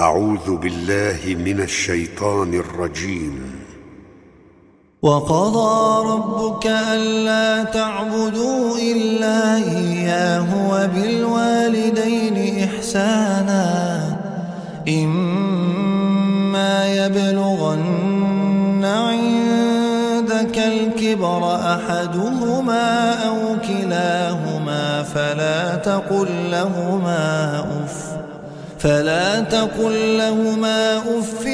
أعوذ بالله من الشيطان الرجيم. وقضى ربك ألا تعبدوا إلا إياه وبالوالدين إحسانا. إما يبلغن عندك الكبر أحدهما أو كلاهما فلا تقل لهما أف فلا تقل لهما أف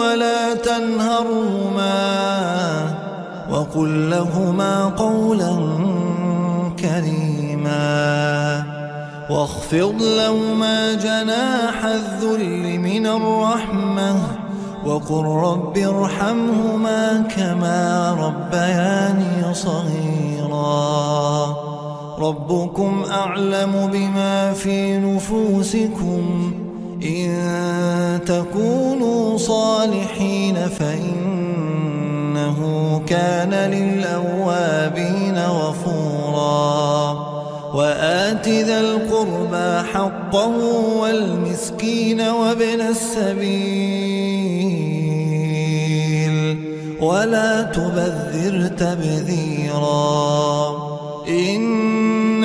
ولا تنهرهما وقل لهما قولا كريما واخفض لهما جناح الذل من الرحمة وقل رب ارحمهما كما ربياني صغيرا ربكم أعلم بما في نفوسكم. إن تكونوا صالحين فإنه كان للأوابين غفورا. وآت ذا القربى حقه والمسكين وابن السبيل. ولا تبذر تبذيرا. إن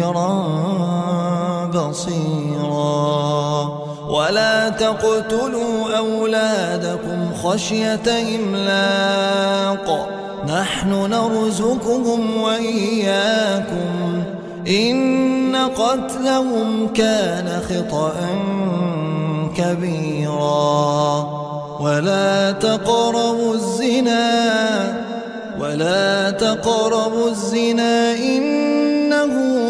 خبيرا بصيرا. ولا تقتلوا أولادكم خشية إملاق. نحن نرزقهم وإياكم. إن قتلهم كان خطأ كبيرا. ولا تقربوا الزنا. ولا تقربوا الزنا. إنه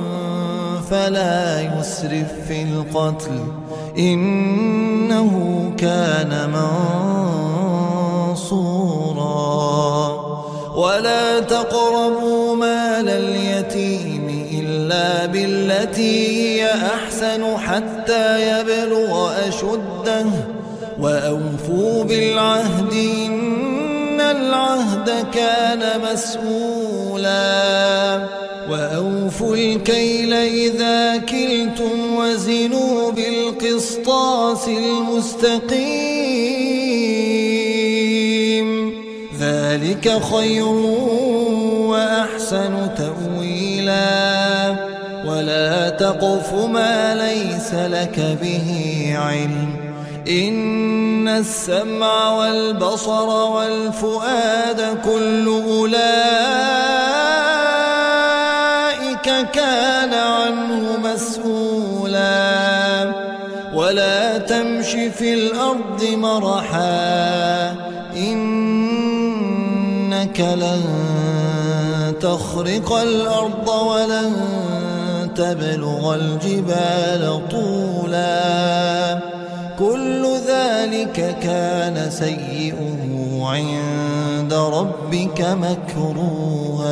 فلا يسرف في القتل إنه كان منصورا. ولا تقربوا مال اليتيم إلا بالتي هي أحسن حتى يبلغ أشده. وأوفوا بالعهد إن العهد كان مسؤولا. وأوفوا الكيل إذا كلتم وزنوا بالقسطاس المستقيم. ذلك خير وأحسن تأويلا. ولا تقف ما ليس لك به علم. إن السمع والبصر والفؤاد كل أولئك كان عنه مسؤولا. ولا تمش في الأرض مرحا. إنك لن تخرق الأرض ولن تبلغ الجبال طولا. كل ذلك كان سيئه عند ربك مكروها.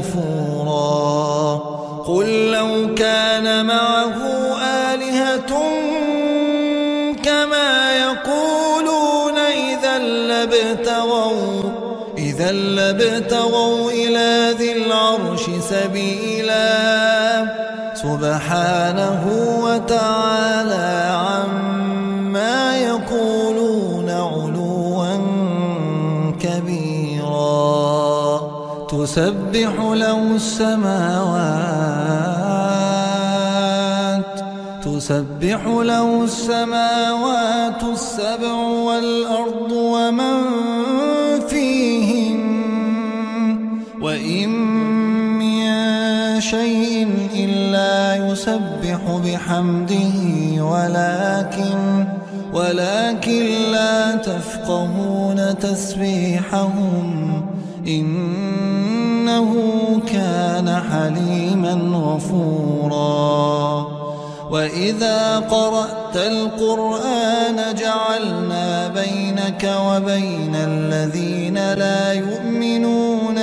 سبيلا. سبحانه وتعالى عما يقولون علوا كبيرا. تسبح له السماوات تسبح له السماوات السبع والأرض ومن شيء إلا يسبح بحمده ولكن ولكن لا تفقهون تسبيحهم. إنه كان حليما غفورا. وإذا قرأت القرآن جعلنا بينك وبين الذين لا يؤمنون.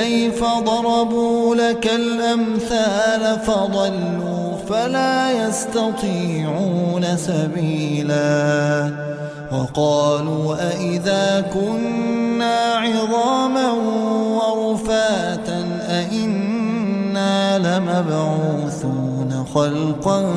كيف ضربوا لك الأمثال فضلوا فلا يستطيعون سبيلا وقالوا أئذا كنا عظاما ورفاتا أئنا لمبعوثون خلقا